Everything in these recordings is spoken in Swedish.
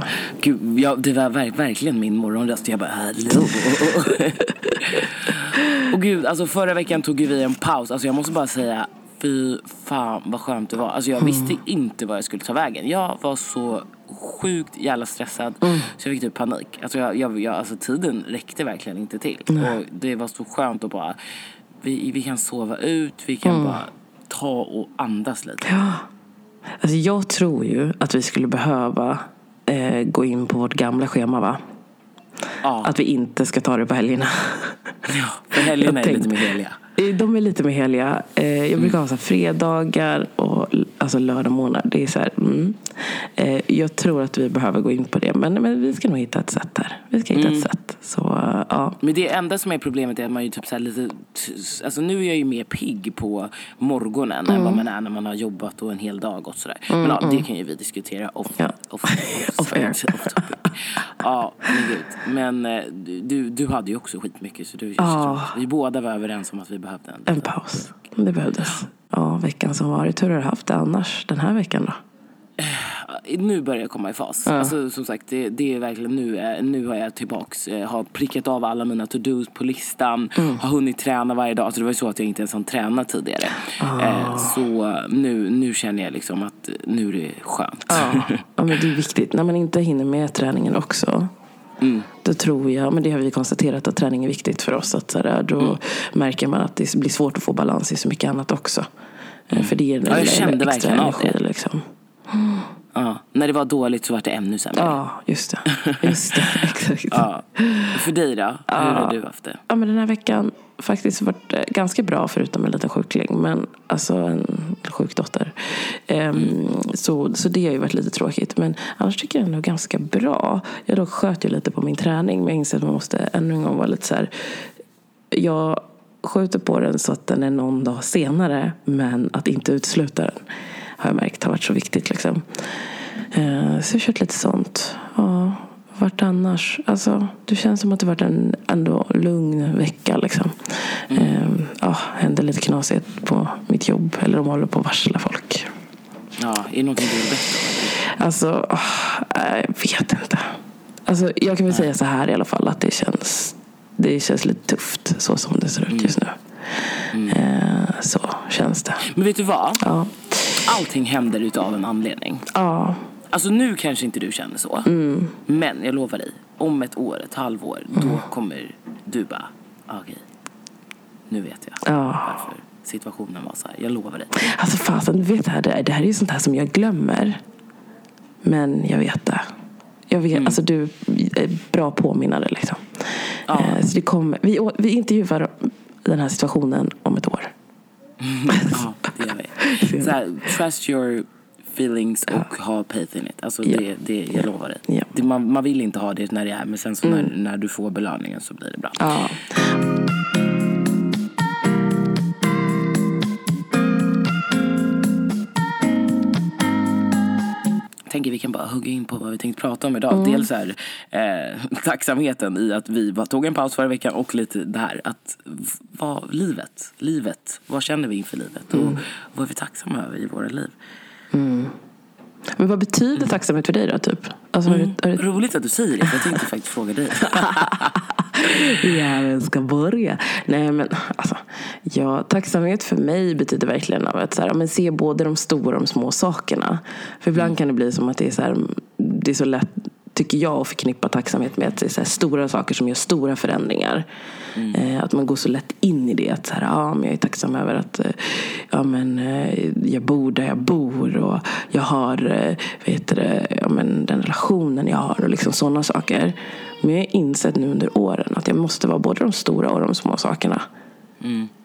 du? Gud, ja, det var verk, verkligen min morgonröst. Jag bara, hallå. och gud, alltså förra veckan tog vi en paus. Alltså jag måste bara säga, fy fan vad skönt det var. Alltså jag visste inte var jag skulle ta vägen. Jag var så sjukt jävla stressad. Så jag fick typ panik. Alltså, jag, jag, jag, alltså tiden räckte verkligen inte till. Och det var så skönt att bara, vi, vi kan sova ut, vi kan bara ta och andas lite. Ja. Alltså jag tror ju att vi skulle behöva eh, gå in på vårt gamla schema va? Ja, Att vi inte ska ta det på helgerna. ja för helgerna är lite mer heliga. Eh, De är lite mer heliga. Eh, Jag brukar ha så fredagar och alltså lördag månad. Det är så här, mm. Eh, Jag tror att vi behöver gå in på det. Men, men vi ska nog hitta ett sätt där. Vi ska hitta ett sätt. Så ja. Men det enda som är problemet är att man ju typ så här lite, alltså nu är jag ju mer pigg på morgonen än Mm. vad man är när man har jobbat och en hel dag och sådär. Men ja, det kan ju vi diskutera off, Ja. off, off, Off air. off topic. Ja, men gud. Men eh, du, du hade ju också skitmycket så du, Ja. vi båda var överens om att vi behövde en. En paus. Det behövdes. Ja, veckan som varit. Hur har du haft det annars den här veckan då? Nu börjar jag komma i fas. Alltså, som sagt, det, det är verkligen nu, eh, nu har jag tillbaks, eh, har prickat av alla mina to-dos på listan, har hunnit träna varje dag. Alltså, det var ju så att jag inte ens hann träna tidigare. Eh, så nu, nu känner jag liksom att nu är det skönt. Ja. ja, men det är viktigt. När man inte hinner med träningen också. Då tror jag, men det har vi konstaterat att träning är viktigt för oss. Att så där, då märker man att det blir svårt att få balans i så mycket annat också. Eh, För det ger Ja, jag en kände extra verkligen energi. Liksom. Ja. När det var dåligt så var det ännu sämre. Ja, just det. Just det, exakt. Ja. För dig då? Hur har du haft det? Ja, men den här veckan faktiskt varit eh, ganska bra förutom en liten sjukling. Men alltså en sjuk dotter. Ehm, så, så det har ju varit lite tråkigt. Men annars tycker jag ändå ganska bra. Jag då sköt ju lite på min träning. Men jag inser att man måste ännu en gång vara lite så här. Jag skjuter på den så att den är någon dag senare. Men att inte utesluta den har jag märkt har varit så viktigt. Liksom. Eh, så jag har kört lite sånt. Ja, vart annars? Alltså, det känns som att det varit en ändå lugn vecka. Liksom. Eh, ja, hände lite knasigt på mitt jobb. Eller de håller på att varsla folk. Ja, är det någonting du vill berätta? Alltså, jag vet inte. Alltså, jag kan väl säga så här i alla fall att det känns, det känns lite tufft så som det ser ut just nu. Eh, så känns det. Men vet du vad? Ja. Allting händer utav en anledning. Ja. Alltså nu kanske inte du känner så. Mm. Men jag lovar dig, om ett år, ett halvår, då kommer du bara, ah, okej, nu vet jag Ja. varför situationen var så här. Jag lovar dig. Alltså fasen, du vet det här, det här- det här är ju sånt här som jag glömmer. Men jag vet det. Jag vet, alltså du är bra påminnare liksom. Ja. Eh, så det kommer, vi, vi intervjuar den här situationen om ett år. Ja, det gör vi. Så här, trust your feelings och ha faith in it. Alltså Ja. det, det, jag lovar dig. Ja. Det, man, man vill inte ha det när det är, men sen så när, när du får belöningen så blir det bra. Tänker vi kan bara hugga in på vad vi tänkte prata om idag. Dels här, eh, tacksamheten i att vi bara tog en paus förra veckan och lite det här att vad, livet, livet, vad känner vi inför livet och vad är vi tacksamma över i våra liv? Men vad betyder tacksamhet för dig då? Typ? Alltså, du, har du, Roligt att du säger det, för jag tänkte faktiskt fråga dig. Ja, vem ska börja? Nej, men alltså, ja, tacksamhet för mig betyder verkligen av att så här, men se både de stora och de små sakerna. För ibland kan det bli som att det är så, här, det är så lätt, tycker jag, att förknippa tacksamhet med att det är stora saker som gör stora förändringar. Eh, att man går så lätt in i det. Att så här, ja, men jag är tacksam över att eh, ja, men, eh, jag bor där jag bor och jag har vet det, ja, men, den relationen jag har och liksom sådana saker. Men jag har insett nu under åren att jag måste vara både de stora och de små sakerna.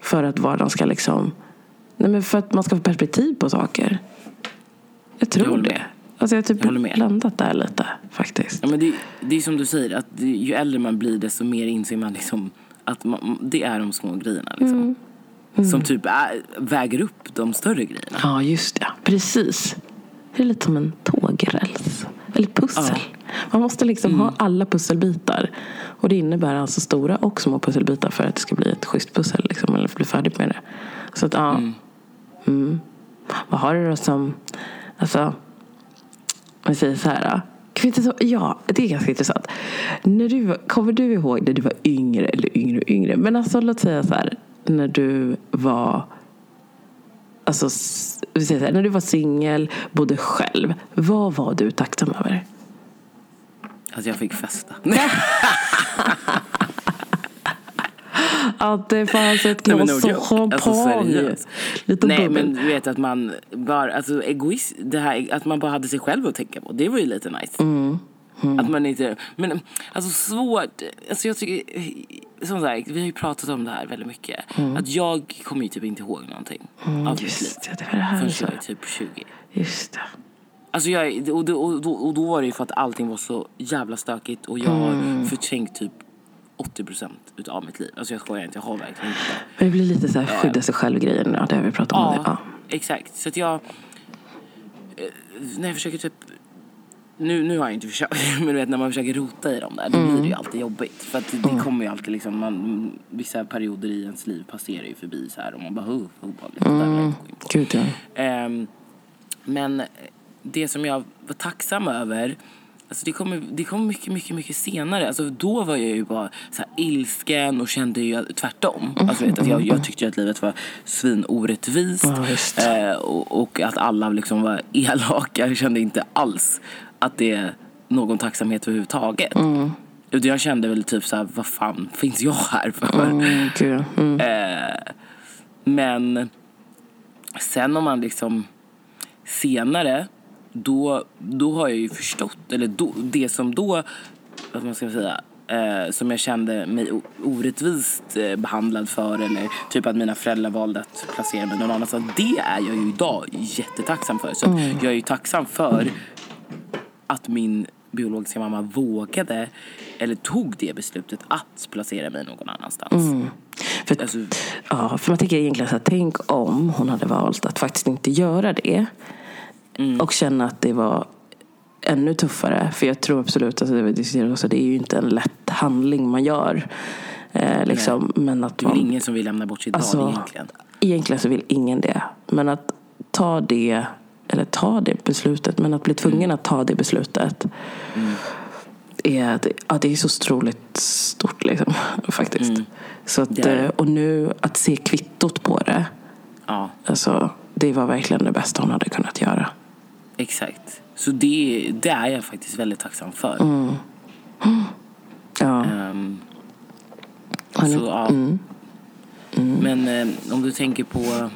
För att vardagen ska liksom... Nej men för att man ska få perspektiv på saker. Jag tror håller det. Alltså jag har typ Jag håller med. landat där lite faktiskt. Ja, men det, det är som du säger, att det, ju äldre man blir desto mer inser man liksom att man, det är de små grejerna. Liksom. Som typ är, väger upp de större grejerna. Ja, just det. Precis. Det är lite som en tågräls. Eller pussel. Man måste liksom ha alla pusselbitar. Och det innebär alltså stora och små pusselbitar för att det ska bli ett schysst pussel. Liksom, eller bli färdig med det. Så att, ja. Mm. Vad har du då som... Alltså, vi säger så här. ja, det är ganska intressant. När du, kommer du ihåg när du var yngre, eller yngre och yngre, men alltså låt säga så här, när du var Alltså, vi säger så här, när du var singel, bodde själv. Vad var du tacksam över? Att jag fick festa. Att det fanns ett Nej, glas joke. champagne. Alltså. Lite Nej bubbel. men du vet att man bara, alltså egoist, det här att man bara hade sig själv att tänka på. Det var ju lite nice. Mm. Att man inte, men alltså svårt, alltså jag tycker, som sagt vi har ju pratat om det här väldigt mycket. Att jag kommer ju typ inte ihåg någonting av mitt liv. Mm. Just det, det var det här Förrän jag är typ 20. Just det. Alltså jag, och, då, och, då, och då var det ju för att allting var så jävla stökigt och jag har Mm. förträngt typ 80% utav mitt liv. Alltså jag skojar inte, jag har verkligen inte det. Men det blir lite så här skydda sig själv-grejen. Ja, det har vi pratat om. Ja, Ja. exakt. Så att jag... eh, När jag försöker typ... Nu, nu har jag inte försökt, men du vet när man försöker rota i dem där, då blir det ju alltid jobbigt. För att det kommer ju alltid liksom, man, vissa perioder i ens liv passerar ju förbi så här och man bara, oh, obehagligt. Det där vill jag inte gå in på. Gud, ja. Ehm, men det som jag var tacksam över Alltså det kommer det kom mycket, mycket, mycket senare. Alltså då var jag ju bara så ilsken och kände ju tvärtom. Alltså vet, att jag, jag tyckte att livet var svinorättvist. Ja. Eh, och, och att alla liksom var elaka. Jag kände inte alls att det är någon tacksamhet överhuvudtaget. Utan jag kände väl typ så här, vad fan finns jag här för? Mm, gud. Mm. Eh, men sen om man liksom senare, då, då har jag ju förstått, eller då, det som då, vad man ska säga, eh, som jag kände mig orättvist eh, behandlad för eller typ att mina föräldrar valde att placera mig någon annanstans. Det är jag ju idag jättetacksam för. Så att jag är ju tacksam för att min biologiska mamma vågade eller tog det beslutet att placera mig någon annanstans. För, Alltså, ja, för man tänker egentligen så här, tänk om hon hade valt att faktiskt inte göra det. Och känna att det var ännu tuffare. För jag tror absolut, alltså det vi diskuterade också, det är ju inte en lätt handling man gör. Eh, liksom, men att det är man, ingen som vill lämna bort sitt Alltså, barn egentligen. Egentligen så vill ingen det. Men att ta det, eller ta det beslutet, men att bli tvungen att ta det beslutet. Är, ja, det är så otroligt stort liksom, faktiskt. Så att, det. eh, och nu att se kvittot på det. Ja, Alltså, det var verkligen det bästa hon hade kunnat göra. Exakt. Så det, det är jag faktiskt väldigt tacksam för. Mm. Ja. Han- så, ja. Men eh, om du tänker på...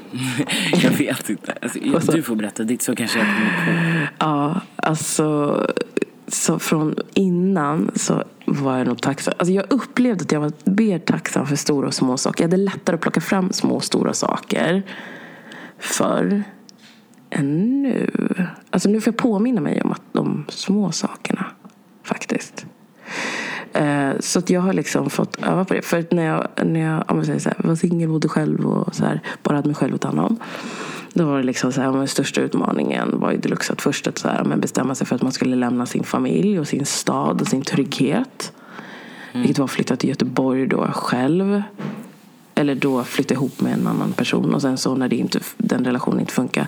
jag vet inte. Alltså, jag, du får berätta ditt så kanske jag kommer på. Ja, alltså så från innan så var jag nog tacksam. Alltså jag upplevde att jag var mer tacksam för stora och små saker. Jag hade lättare att plocka fram små och stora saker förr än nu. Alltså nu får jag påminna mig om att de små sakerna faktiskt. Eh, Så att jag har liksom fått öva på det. För att när jag, när jag om man säger så här, var singel, bodde själv och så här, bara hade mig själv att ta hand om. Då var det liksom så här, den största utmaningen var ju deluxe att först att så här, men bestämma sig för att man skulle lämna sin familj och sin stad och sin trygghet. Vilket var att flytta till Göteborg då själv. Eller då flytta ihop med en annan person. Och sen så när det inte, den relationen inte funkar,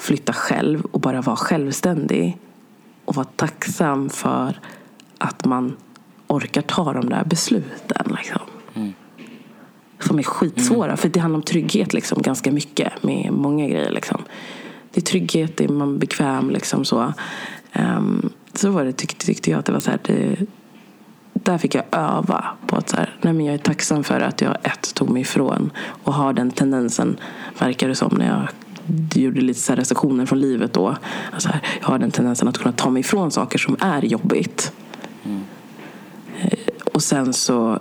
flytta själv och bara vara självständig. Och vara tacksam för att man orkar ta de där besluten. Liksom. Som är skitsvåra. För det handlar om trygghet liksom, ganska mycket. Med många grejer. Liksom. Det är trygghet, det är man bekväm. Liksom, så. Ehm, så var det, tyckte, tyckte jag att det var så här. Det, där fick jag öva på att så här, nej men jag är tacksam för att jag ett tog mig ifrån och har den tendensen, verkar det som när jag gjorde lite så recensioner från livet då. Alltså här, jag har den tendensen att kunna ta mig ifrån saker som är jobbigt. Eh, Och sen så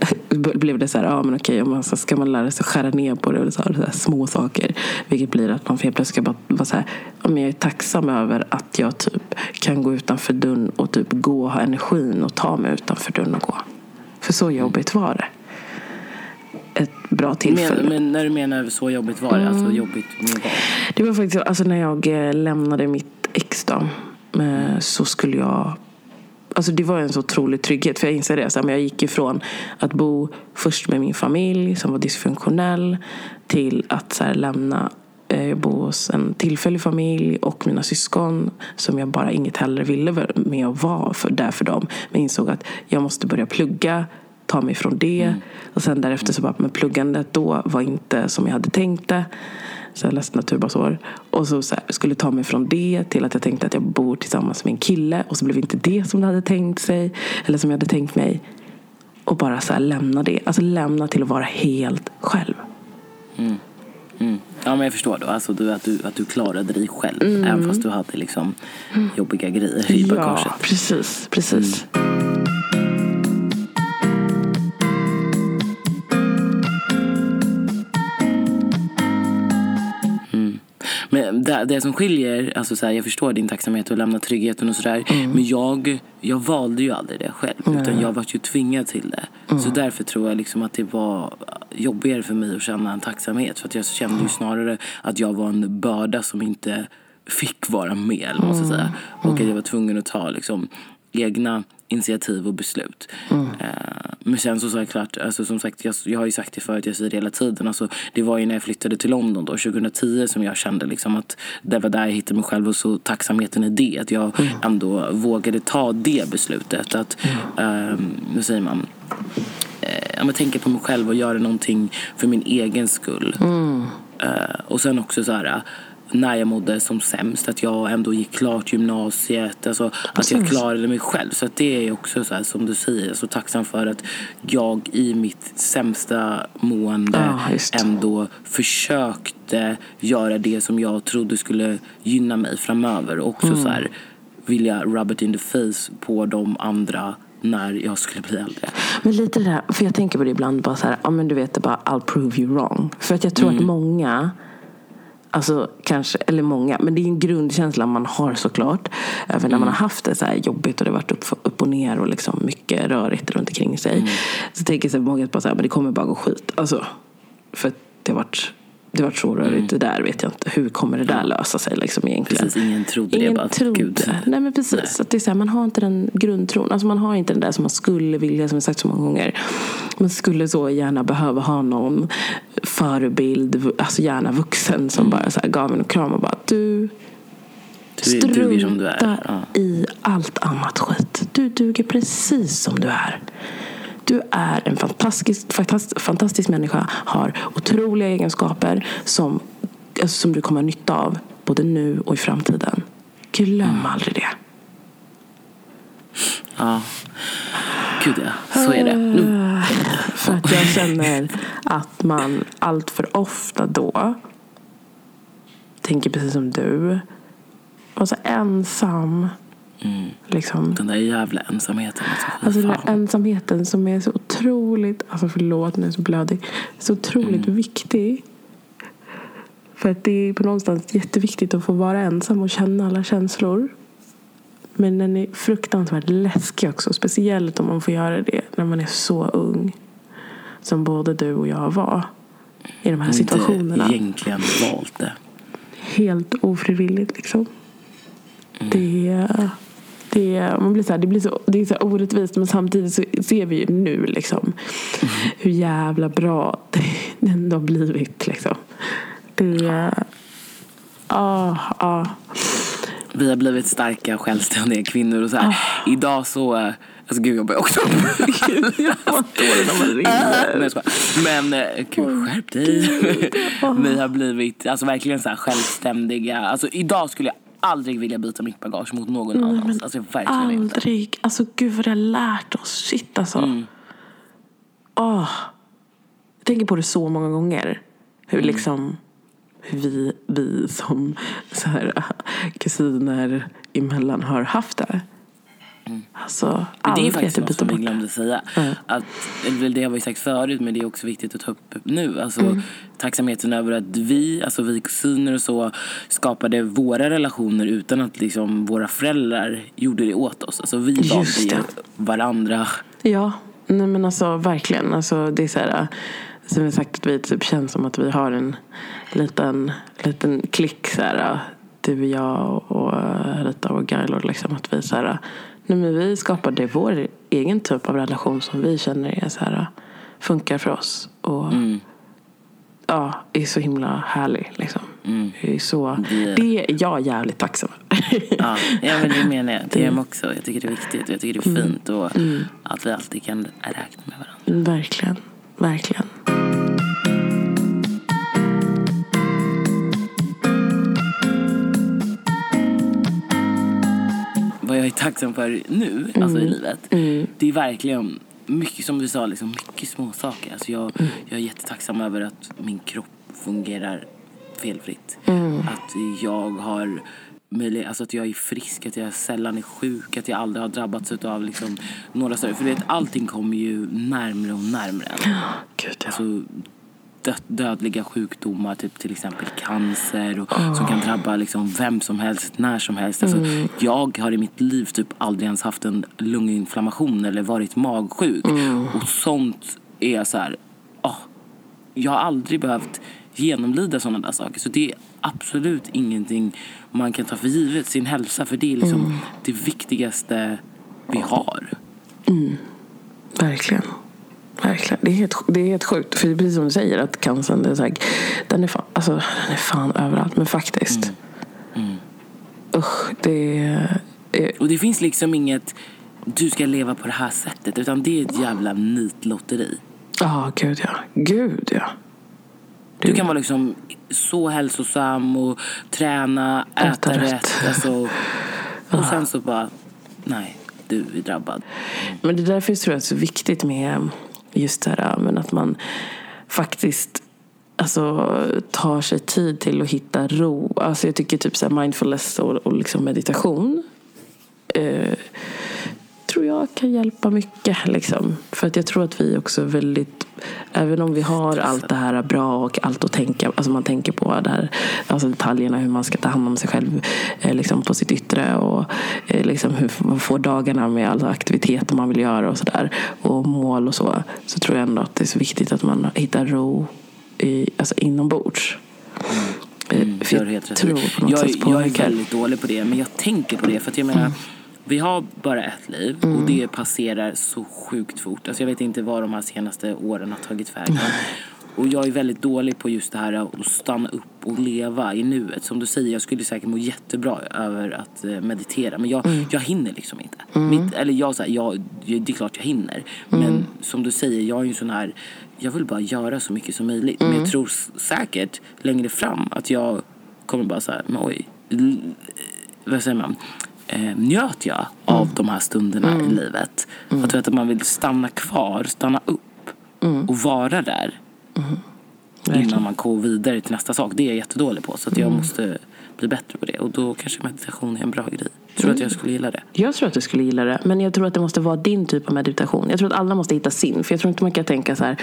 blev det så här, ja men okej, om man så ska man lära sig skära ner på det och så här, så här små saker. Vilket blir att man helt plötsligt ska bara vara så här, ja, men jag är tacksam över att jag typ kan gå utanför dörren och typ gå ha energin och ta mig utanför dörren och gå. För så jobbigt var det. Ett bra tillfälle. Men, men när du menar så jobbigt var det, alltså jobbigt med vad? Det var faktiskt alltså när jag eh, lämnade mitt ex då, eh, så skulle jag Alltså det var en så otrolig trygghet. För jag inser det. Så här, jag gick ifrån att bo först med min familj som var dysfunktionell till att så här, lämna Eh, Jag bor hos en tillfällig familj och mina syskon som jag bara inget hellre ville med och vara för, där för dem. Men insåg att jag måste börja plugga, ta mig från det. Och sen därefter så bara, men pluggandet då var inte som jag hade tänkt det. Så jag läste naturbasår. Och så, så här, skulle ta mig från det till att jag tänkte att jag bor tillsammans med en kille. Och så blev inte det som det hade tänkt sig. Eller som jag hade tänkt mig. Och bara så här, lämna det. Alltså lämna till att vara helt själv. Mm. Ja men jag förstår då, alltså du, att, du, att du klarade dig själv även fast du hade liksom jobbiga grejer i bagaget. Ja, precis. precis. Men det, det som skiljer, alltså så här, jag förstår din tacksamhet att lämna tryggheten och sådär. Men jag, jag valde ju aldrig det själv. Utan jag var ju tvingad till det. Så därför tror jag liksom att det var jobbigare för mig att känna en tacksamhet. För att jag kände ju snarare att jag var en börda som inte fick vara med. Man ska säga. Och att jag var tvungen att ta liksom, egna initiativ och beslut. Eh, men sen så såklart, alltså som sagt, jag, jag har ju sagt det förut, jag säger det hela tiden. Alltså, det var ju när jag flyttade till London då, 2010 som jag kände liksom att det var där jag hittade mig själv och så tacksamheten i det. Att jag ändå vågade ta det beslutet. Att, ehm, vad säger man? Eh, ja, men tänka på mig själv och göra någonting för min egen skull. Eh, och sen också så här när jag mådde som sämst, att jag ändå gick klart gymnasiet. Alltså, att jag klarade mig själv. Så att det är också så här, som du säger, så tacksam för att jag i mitt sämsta mående just. ändå försökte göra det som jag trodde skulle gynna mig framöver. Och också så här, vilja rub it in the face på de andra när jag skulle bli äldre. Men lite det där, för jag tänker på det ibland bara så här, ja men du vet bara I'll prove you wrong. För att jag tror att många Alltså kanske, eller många, men det är en grundkänsla man har såklart. Även när man har haft det så här jobbigt och det har varit upp, upp och ner och liksom mycket rörigt runt omkring sig. Så tänker sig många bara så här, men det kommer bara gå skit. Alltså, för att det har varit, det varit så rörigt. Det där vet jag inte. Hur kommer det där lösa sig liksom egentligen? Precis, ingen trodde det. Ingen Bara, trodde. Gud. Nej men precis. Att det är så här, man har inte den grundtron. Alltså man har inte den där som man skulle vilja, som jag sagt så många gånger. Man skulle så gärna behöva ha någon förebild, alltså gärna vuxen som bara så här gav en en kram och bara du Du är- duger som du är. strunta Ja. i allt annat skit. Du duger precis som du är. Du är en fantastisk, fantastisk, fantastisk människa, har otroliga egenskaper som, alltså, som du kommer ha nytta av både nu och i framtiden. Glöm Mm. aldrig det. Ja. Gud ja, så är det. Nu. För att jag känner att man allt för ofta då tänker precis som du. Och så ensam. Liksom. Den där jävla ensamheten. Alltså, Alltså den här ensamheten som är så otroligt, alltså förlåt nu är så blödig, så otroligt viktig. För att det är på någonstans jätteviktigt att få vara ensam och känna alla känslor. Men den är fruktansvärt läskig också. Speciellt om man får göra det när man är så ung. Som både du och jag var. I de här situationerna. Inte egentligen valt det. Helt ofrivilligt liksom. Det, det, man blir så här, det, blir så, det är så här orättvist men samtidigt så ser vi ju nu liksom hur jävla bra det ändå har blivit. Liksom. Det... Ah, ah. Vi har blivit starka, självständiga kvinnor och så. Ah. Idag så... eh, Alltså gud jag börjar också... Tårarna Nej, jag skojar. Men eh, gud, skärp dig. Vi har blivit alltså, verkligen så här självständiga. Alltså, idag skulle jag aldrig vilja byta mitt bagage mot någon annan. Alltså verkligen inte. Aldrig. Alltså gud vad det har lärt oss. Shit alltså. Mm. Åh. Jag tänker på det så många gånger. Hur Mm. liksom hur vi, vi som så här, kusiner emellan har haft det. Alltså, Men det är faktiskt att något som vi glömde säga. Att, eller det har vi sagt förut men det är också viktigt att ta upp nu. Alltså, Mm. Tacksamheten över att vi, alltså vi kusiner och så skapade våra relationer utan att liksom våra föräldrar gjorde det åt oss. Alltså vi valde varandra. Ja, nej men alltså verkligen. Alltså, det är så här, som jag sagt, att vi typ känns som att vi har en liten, liten klick. Så här, du jag och Rita och Gailor. Liksom, att vi, så här, men vi skapade vår egen typ av relation som vi känner är så här, funkar för oss. Och Mm. ja, är så himla härlig. Liksom. Det, är så, Det- det är jag jävligt tacksam. Ja, ja men det menar jag. Det är jag också. Jag tycker det är viktigt. Jag tycker det är fint och att vi alltid kan räkna med varandra. Verkligen. Verkligen. Är tacksam för nu, alltså i livet, det är verkligen mycket som du sa, liksom, mycket små saker. Alltså jag, jag är jättetacksam över att min kropp fungerar felfritt. Att jag har möjlighet, alltså att jag är frisk, att jag sällan är sjuk, att jag aldrig har drabbats av liksom, några större... För vet, allting kommer ju närmre och närmre. Gud, ja. Alltså, dö- dödliga sjukdomar, typ till exempel cancer och, som kan drabba liksom vem som helst, när som helst. Alltså, Jag har i mitt liv typ aldrig ens haft en lunginflammation eller varit magsjuk. Och sånt är så här, ah, jag har aldrig behövt genomlida sådana där saker. Så det är absolut ingenting man kan ta för givet, sin hälsa. För det är liksom det viktigaste vi har. Verkligen. Verkligen. Det är helt, det är helt sjukt. För det är precis som du säger att cancern, är så här, den, är fan, alltså, den är fan överallt. Men faktiskt. Usch, det är... är Och det finns liksom inget du ska leva på det här sättet utan det är ett jävla nitlotteri. Ja, gud ja. Gud ja. Du kan vara liksom så hälsosam och träna, äta, Äta rätt. rätt. Alltså, och sen så bara, nej, du är drabbad. Men det är därför tror jag att det är så viktigt med just det här men att man faktiskt alltså, tar sig tid till att hitta ro. Alltså, jag tycker typ så här mindfulness och, och liksom meditation eh, tror jag kan hjälpa mycket. Liksom. För att jag tror att vi också är väldigt Även om vi har allt det här bra och allt att tänka Alltså man tänker på det här, alltså detaljerna hur man ska ta hand om sig själv eh, liksom på sitt yttre och eh, liksom hur man får dagarna med alla aktiviteter man vill göra och sådär och mål och så. Så tror jag ändå att det är så viktigt att man hittar ro i, alltså inombords. Eh, Mm, helt rätt i. tror på något jag, sätt jag är väldigt dålig på det men jag tänker på det för att jag menar vi har bara ett liv och det passerar så sjukt fort. Alltså jag vet inte vad de här senaste åren har tagit vägen. Och jag är väldigt dålig på just det här att stanna upp och leva i nuet. Som du säger, jag skulle säkert må jättebra över att eh, meditera. Men jag, jag hinner liksom inte. Mitt, eller jag, så här, jag, det är klart jag hinner. Men som du säger, jag är ju en sån här... Jag vill bara göra så mycket som möjligt. Men jag tror s- säkert längre fram att jag kommer bara så här, men oj. Vad säger man? Eh, njöt jag av de här stunderna i livet? Att, vet, att man vill stanna kvar, stanna upp och vara där innan man går vidare till nästa sak. Det är jag jättedålig på. Så jag måste bli bättre på det. Och då kanske meditation är en bra grej. Tror du att jag skulle gilla det? Jag tror att du skulle gilla det. Men jag tror att det måste vara din typ av meditation. Jag tror att alla måste hitta sin. För jag tror inte man kan tänka så här.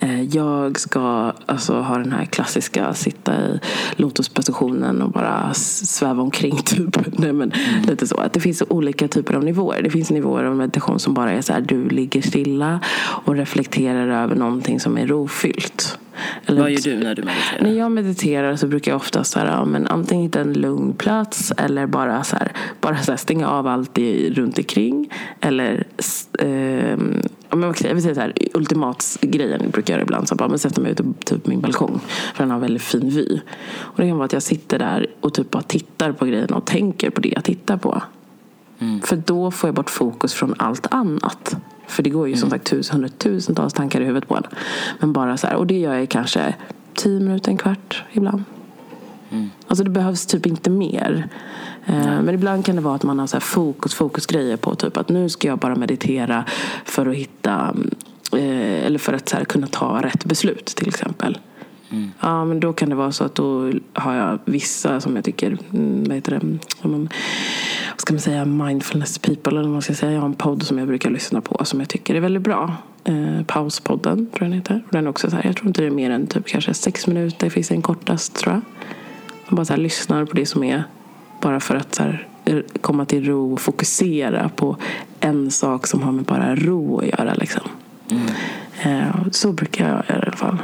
Eh, jag ska alltså, ha den här klassiska sitta i lotuspositionen och bara sväva omkring typ. Nej, men, Lite så. Att det finns olika typer av nivåer. Det finns nivåer av meditation som bara är så här. Du ligger stilla och reflekterar över någonting som är rofyllt. Eller Vad gör du när du mediterar? när jag mediterar så brukar jag ofta så här, ja, men antingen hitta en lugn plats eller bara, så här, bara så här, stänga av allt i, runt omkring. Eller ja, men jag, vill säga så här, ultimatsgrejen brukar jag göra ibland. Så bara, men sätta mig ute på typ min balkong. För den har väldigt fin vy. Och det kan vara att jag sitter där och typ bara tittar på grejerna och tänker på det jag tittar på. För då får jag bort fokus från allt annat. För det går ju som sagt tusen, hundratusentals tankar i huvudet på en. Men bara så här, och det gör jag kanske tio minuter, en kvart ibland. Alltså det behövs typ inte mer. Eh, Men ibland kan det vara att man har så här fokus, fokusgrejer på typ att nu ska jag bara meditera för att hitta eh, eller för att så här, kunna ta rätt beslut till exempel. Ja, men då kan det vara så att då har jag vissa som jag tycker, mm, vad heter det, man, vad ska man säga, mindfulness people eller vad man ska säga. Jag har en podd som jag brukar lyssna på som jag tycker är väldigt bra. Eh, Pauspodden tror jag den heter. Den är också så här, jag tror inte det är mer än typ kanske sex minuter, finns en kortast tror jag. Jag bara så här, lyssnar på det som är bara för att så här, komma till ro och fokusera på en sak som har med bara ro att göra. Liksom. Eh, så brukar jag göra i alla fall.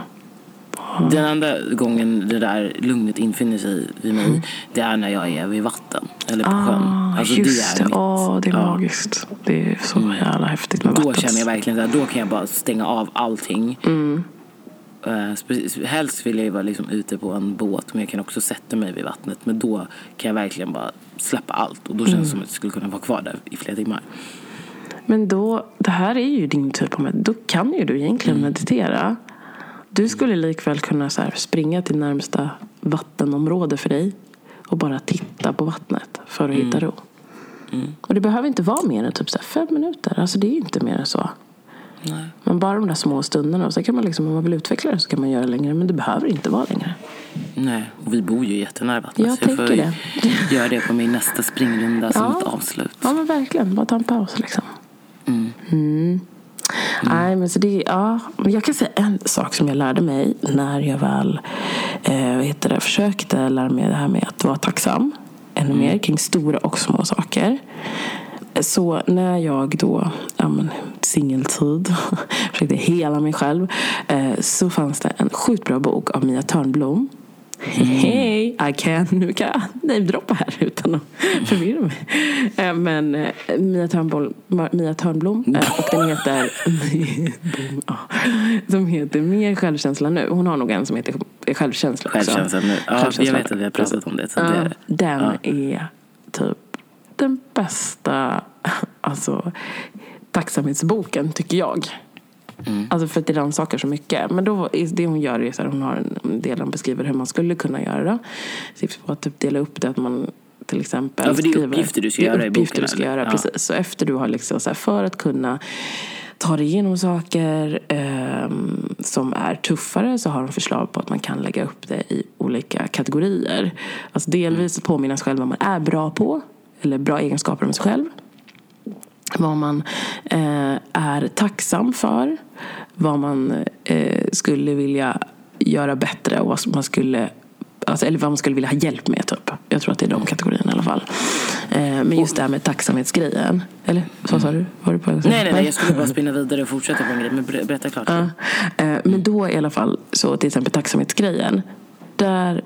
Den enda gången det där lugnet infinner sig vid mig det är när jag är vid vatten eller på sjön. Ah, Alltså, just det. mitt- Åh, det är ja. magiskt. Det är så jävla häftigt med Då vattnet. känner jag verkligen att då kan jag bara stänga av allting. Eh, spe- helst vill jag ju vara liksom ute på en båt men jag kan också sätta mig vid vattnet. Men då kan jag verkligen bara släppa allt och då känns det som att jag skulle kunna vara kvar där i flera timmar. Men då, det här är ju din typ av med- Då kan ju du egentligen meditera. Du skulle likväl kunna så springa till närmsta vattenområde för dig och bara titta på vattnet för att hitta ro. Och det behöver inte vara mer än typ så fem minuter. Alltså det är inte mer än så. Nej. Men bara de där små stunderna. Och sen kan man liksom, om man vill utveckla det så kan man göra längre. Men det behöver inte vara längre. Nej, och vi bor ju jättenära vattnet. Jag så jag får ju göra det på min nästa springrunda som Ja. ett avslut. Ja men verkligen. Bara ta en paus liksom. Mm. Nej men så det, ja. Jag kan säga en sak som jag lärde mig när jag väl eh, vad heter det, försökte lära mig det här med att vara tacksam ännu mer kring stora och små saker. Så när jag då, ja men singeltid, försökte hela mig själv eh, så fanns det en sjukt bra bok av Mia Törnblom Hej, I can, nu kan jag namedroppa här utan att förvirra mig. Eh, Men eh, Mia Törnblom, Mia Törnblom eh, och den heter som heter Mer självkänsla nu. Hon har nog en som heter Självkänsla också. Självkänslan nu. Ja, Självkänsla. jag vet att vi har pratat om det Ja, den Ja. är typ den bästa alltså, tacksamhetsboken tycker jag. Alltså för att det rannsakar så mycket. Men då, är det hon gör är så här, hon har en del hon beskriver hur man skulle kunna göra. Tips på att typ dela upp det, att man till exempel Ja, för det är skriver- uppgifter du ska göra i boken, du ska eller? göra, Ja. precis. Så efter du har liksom så här, för att kunna ta dig igenom saker ehm, som är tuffare så har de förslag på att man kan lägga upp det i olika kategorier. Alltså delvis påminna sig själv vad man är bra på, eller bra egenskaper om sig själv vad man eh, är tacksam för, vad man eh, skulle vilja göra bättre och vad man skulle Alltså, eller vad man skulle vilja ha hjälp med typ. Jag tror att det är de kategorierna i alla fall. Eh, men just det här med tacksamhetsgrejen. Eller vad sa du? Var du på? Nej, nej, nej, jag skulle bara spinna vidare och fortsätta på en grej. Men ber- berätta klart. Ja. Eh, Men då i alla fall, så till exempel tacksamhetsgrejen. Där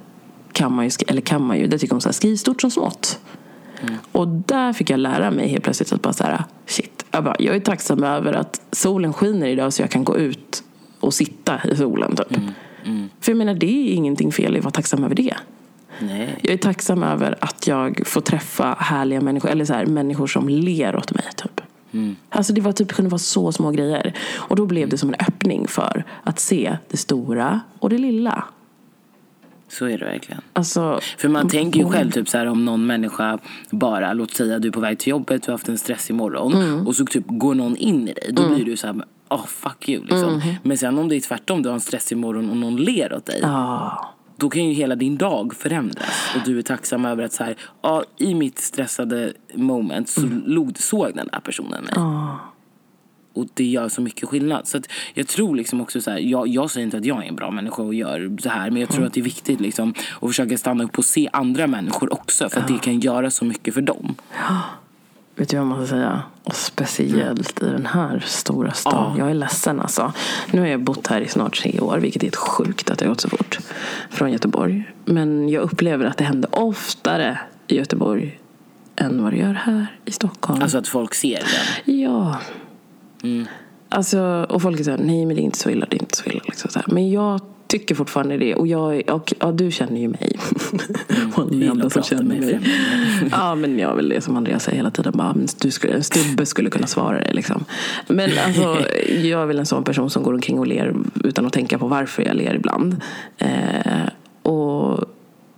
kan man ju, eller kan man ju, där tycker hon så här, skriv stort som smått. Och där fick jag lära mig helt plötsligt att bara så här, shit. Jag, bara, jag är tacksam över att solen skiner idag så jag kan gå ut och sitta i solen typ. För jag menar, det är ingenting fel i att vara tacksam över det. Nej. Jag är tacksam över att jag får träffa härliga människor, eller så här, människor som ler åt mig. Typ. Alltså det var typ, kunde vara så små grejer. Och då blev det som en öppning för att se det stora och det lilla. Så är det verkligen. Alltså, För man tänker ju själv typ så här om någon människa bara, låt säga du är på väg till jobbet, du har haft en stressig morgon Mm. och så typ går någon in i dig. Då blir du så här, oh fuck you liksom. Mm. Men sen om det är tvärtom, du har en stressig morgon och någon ler åt dig. ja. Då kan ju hela din dag förändras. Och du är tacksam över att så här, ja, i mitt stressade moment så log, såg den där personen mig. Ja. Och det gör så mycket skillnad. Så att jag tror liksom också så här, jag, jag säger inte att jag är en bra människa och gör så här. Men jag tror att det är viktigt liksom att försöka stanna upp och se andra människor också. För att det kan göra så mycket för dem. Vet du vad jag måste säga? Och speciellt i den här stora stan. Ja. Jag är ledsen alltså. Nu har jag bott här i snart tre år, vilket är helt sjukt att det har gått så fort. Från Göteborg. Men jag upplever att det händer oftare i Göteborg än vad det gör här i Stockholm. Alltså att folk ser den. Ja. Alltså, och folk är såhär, nej men det är inte så illa, det är inte så illa. Liksom så. Men jag tycker fortfarande det. Och, jag, och ja, du känner ju mig. och alla gillar andra som känner mig. främlingar. ja men jag vill det som Andreas säger hela tiden. Bara, men du skulle, en stubbe skulle kunna svara dig. Liksom. Men alltså, jag är väl en sån person som går omkring och ler utan att tänka på varför jag ler ibland. Eh, och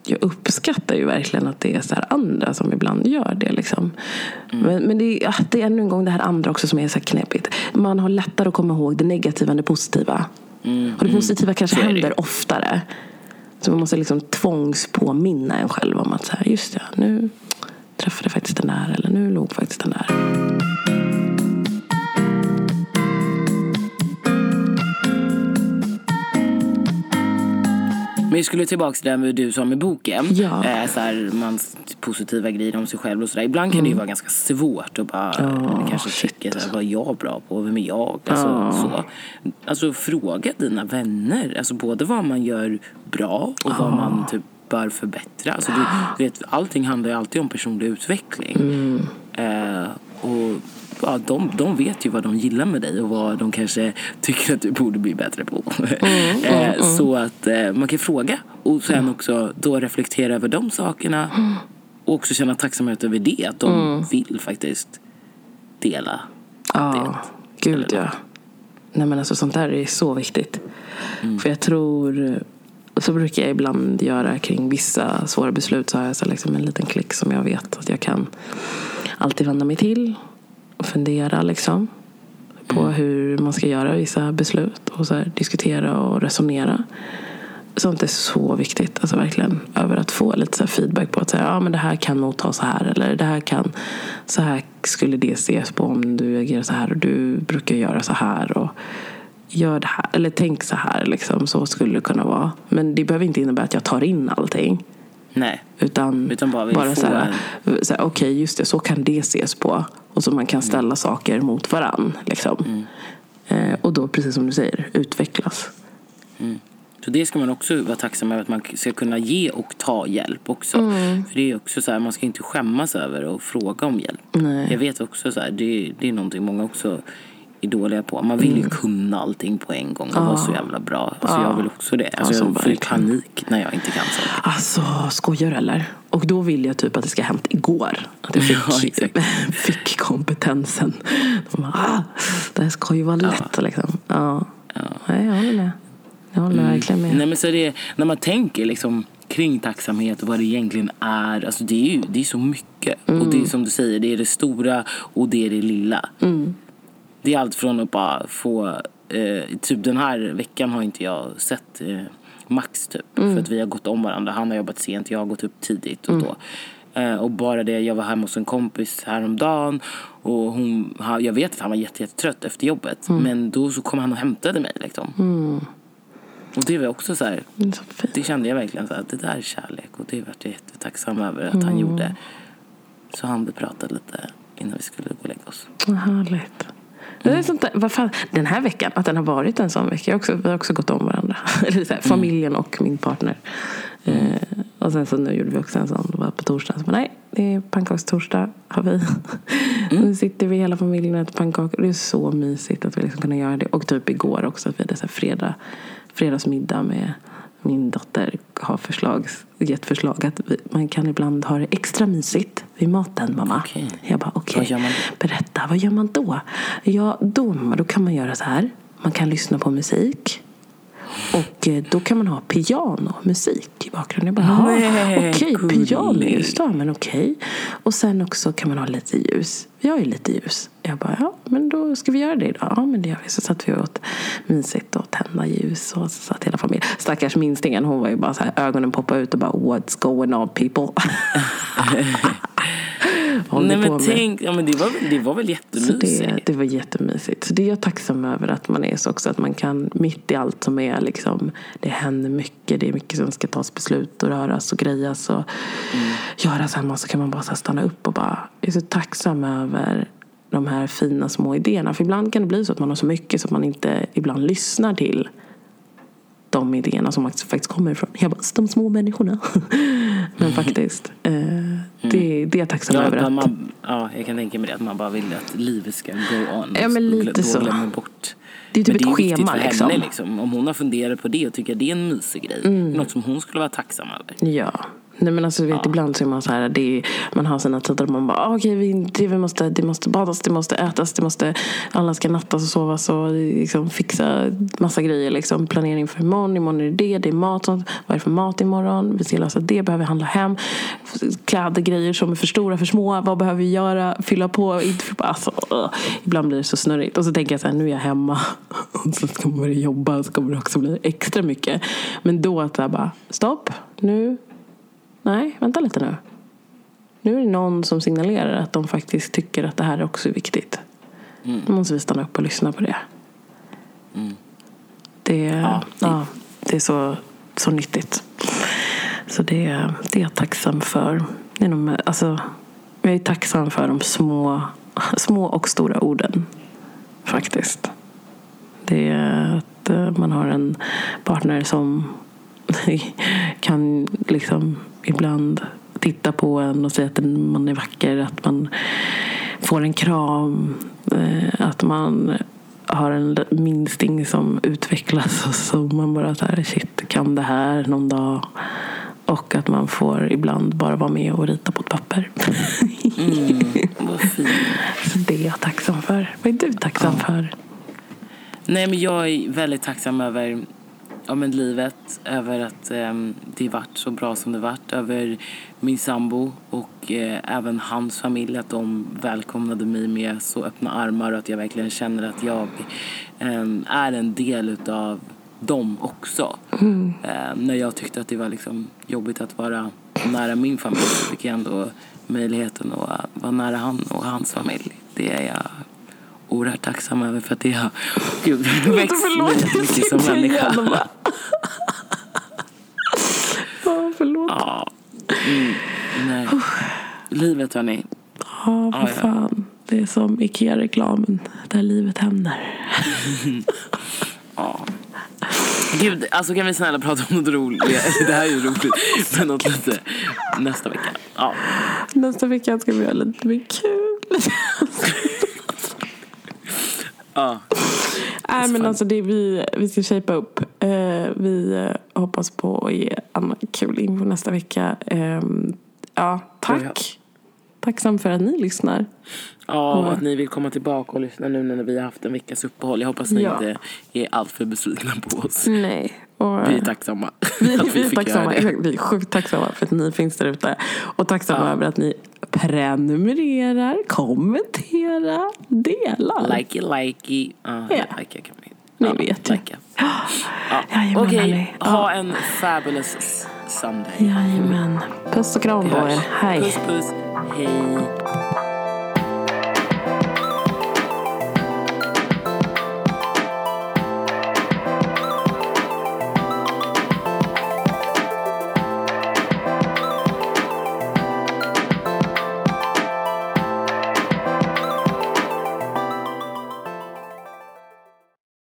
jag uppskattar ju verkligen att det är så andra som ibland gör det. Liksom. Men, men det, är, ja, det är ännu en gång det här andra också som är så knepigt. Man har lättare att komma ihåg det negativa än det positiva. och det positiva kanske det ju. händer oftare. Så man måste liksom tvångspåminna en själv om att så här, just det, nu träffade jag faktiskt den där eller nu låg faktiskt den där. Men jag skulle tillbaka till det med du sa med boken. Ja. Eh, så här, mans positiva grejer om sig själv och sådär. Ibland kan det ju vara ganska svårt att bara Ja, kanske tycka så här, vad är jag bra på? Vem är jag? Alltså, så. alltså fråga dina vänner. Alltså både vad man gör bra och vad man typ bör förbättra. Alltså, du vet, allting handlar ju alltid om personlig utveckling. Eh, och ja, de, de vet ju vad de gillar med dig och vad de kanske tycker att du borde bli bättre på. Mm, Eh, Så att eh, man kan fråga och sen också då reflektera över de sakerna och också känna tacksamhet över det, att de vill faktiskt dela Ja, gud ja. Nej men alltså sånt där är så viktigt. För jag tror, så brukar jag ibland göra kring vissa svåra beslut så har jag så liksom en liten klick som jag vet att jag kan alltid vända mig till och fundera liksom på hur man ska göra vissa beslut och så här, diskutera och resonera. Sånt är så viktigt, alltså verkligen. Över att få lite så feedback på att säga, ja men det här kan nog ta så här eller det här kan, så här skulle det ses på om du agerar så här och du brukar göra så här och gör det här, eller tänk så här liksom, så skulle det kunna vara. Men det behöver inte innebära att jag tar in allting. Nej. Utan, Utan bara få så här, så här, okej just det, så kan det ses på. Och så man kan ställa saker mot varann. Liksom. Eh, och då, precis som du säger, utvecklas. Så det ska man också vara tacksam över, att man ska kunna ge och ta hjälp också. Mm. För det är också så här, man ska inte skämmas över att fråga om hjälp. Nej. Jag vet också så här, det, det är någonting många också är dåliga på. Man vill ju Mm. kunna allting på en gång och vara så jävla bra. Alltså jag vill också det. Alltså så jag får ju panik när jag inte kan saker. Alltså, skojar du eller? Och då vill jag typ att det ska ha hänt igår. Att jag Ja, fick, exakt. fick kompetensen. De bara, ah, det här ska ju vara lätt. Liksom. Ja. Nej, jag håller med. Jag håller verkligen med. Nej, men så det, när man tänker liksom kring tacksamhet och vad det egentligen är. Alltså det är ju det är så mycket. Och Mm. det är som du säger, det är det stora och det är det lilla. Mm. Det är allt från att bara få, eh, typ den här veckan har inte jag sett eh, Max typ. Mm. För att vi har gått om varandra. Han har jobbat sent, jag har gått upp tidigt och Mm. då. Eh, och bara det, jag var hemma hos en kompis häromdagen och hon, jag vet att han var jätte, jättetrött efter jobbet. Mm. Men då så kom han och hämtade mig liksom. Och det var också så här, Det så det kände jag verkligen så här, det där är kärlek och det vart jag jättetacksam över att Mm. han gjorde. Så han pratade lite innan vi skulle gå och lägga oss. Vad härligt. Det är sånt där, vad fan, den här veckan, att den har varit en sån vecka. Jag har också, vi har också gått om varandra. Här, familjen och min partner. Eh, och sen så nu gjorde vi också en sån, det var på torsdagen. Så nej, det är pannkakstorsdag har vi. Nu sitter vi hela familjen och äter pannkakor. Det är så mysigt att vi liksom kunna göra det. Och typ igår också att vi hade så här fredag, fredagsmiddag med min dotter har förslag, gett förslag att vi, man kan ibland ha det extra mysigt vid maten, mamma. Okej. Jag bara, okej. Då? Berätta, vad gör man då? Ja, då, då kan man göra så här. Man kan lyssna på musik. Och eh, då kan man ha pianomusik i bakgrunden. Jag bara, "Jaha, Nej, okej, gulligt. piano just då, men okej. Och sen också kan man ha lite ljus. Vi har ju lite ljus. Jag bara, ja, men då ska vi göra det idag. Ja, men det gör vi. Så satt vi åt mysigt och tända ljus och så satt hela familjen. Stackars minstingen, hon var ju bara så här, ögonen poppade ut och bara, what's going on people? Håller Nej på men med. tänk, ja, men det, var, det var väl Så jättemysigt. det, det var jättemysigt. Så det är jag tacksam över att man är så också. Att man kan, mitt i allt som är liksom, det händer mycket. Det är mycket som ska tas beslut och röras och grejas och göras hemma. Så kan man bara så stanna upp och bara, jag är så tacksam över de här fina små idéerna. För ibland kan det bli så att man har så mycket så att man inte ibland lyssnar till de idéerna som faktiskt kommer ifrån. Jag bara, de små människorna. Men faktiskt, eh, det, det är jag tacksam Ja, över. att man, ja, jag kan tänka mig det, att man bara vill att livet ska go on. Ja, men lite så. Bort. Det är typ men ett det är viktigt schema, för liksom. henne liksom. Om hon har funderat på det och tycker att det är en mysig grej. Mm. Något som hon skulle vara tacksam över. Ja. Nej men alltså du vet ibland så är man så här, det är, man har sina tider och man bara ah, okej vi, det, vi måste, det måste badas, det måste ätas, det måste, alla ska nattas och sovas och liksom fixa massa grejer liksom. Planering för imorgon, imorgon är det det, det är mat, sånt. vad är det för mat imorgon? Vi ska lösa det, behöver vi handla hem. Kläder, grejer som är för stora, för små, vad behöver vi göra? Fylla på, inte alltså, uh, ibland blir det så snurrigt. Och så tänker jag så här, nu är jag hemma och så ska man börja jobba så kommer det också bli extra mycket. Men då att jag bara, stopp, nu Nej, vänta lite nu. Nu är det någon som signalerar att de faktiskt tycker att det här också är viktigt. Då måste vi stanna upp och lyssna på det. Det, ja, det- det... är så, så nyttigt. Så det, det är jag tacksam för. Det är nog, alltså, jag är tacksam för de små, små och stora orden. Faktiskt. Det är att eh, man har en partner som kan liksom ibland titta på en och säga att man är vacker. Att man får en kram. Eh, att man har en minsting som utvecklas och så man bara så här, shit, kan det här någon dag. Och att man får ibland bara vara med och rita på ett papper. Mm, vad fint. Så det är jag tacksam för. Vad är du tacksam för? Nej, men jag är väldigt tacksam över ja, men livet, över att eh, det varit så bra som det varit, över min sambo och eh, även hans familj, att de välkomnade mig med så öppna armar och att jag verkligen känner att jag eh, är en del utav dem också. Mm. Eh, när jag tyckte att det var liksom jobbigt att vara nära min familj så fick jag ändå möjligheten att vara nära han och hans familj. Det är jag oerhört tacksam över för att det har gud, växt mig mycket som människa. Ja, förlåt. Ja. Mm, nej. Livet hörni. Ja, ja. fan. Det är som Ikea-reklamen, där livet händer. Ja. Gud, alltså kan vi snälla prata om något roligt? Det här är ju roligt. Men något lite nästa vecka. Ja. Nästa vecka ska vi göra lite mer kul. Ja. Nej, men alltså det vi, vi ska shapea upp. Eh, vi eh, hoppas på att ge annan kul info nästa vecka. Eh, ja, tack. Tacksam för att ni lyssnar. Ja, och att ni vill komma tillbaka och lyssna nu när vi har haft en veckas uppehåll. Jag hoppas ni Ja. inte är alltför besvikna på oss. Nej. Och, Vi är tacksamma vi, att vi, vi är fick tacksamma. göra det. Exakt, vi är sjukt tacksamma för att ni finns där ute. Och tacksamma Ja. över att ni prenumererar, kommenterar, delar. Likey, likey. Ja, Ja. likey kan vi. Ni ja, vet ju. Ja. Okej, hörni. ha en fabulous Sunday. Jajamän. Puss och kram på er. Hej. Puss, puss. Hej.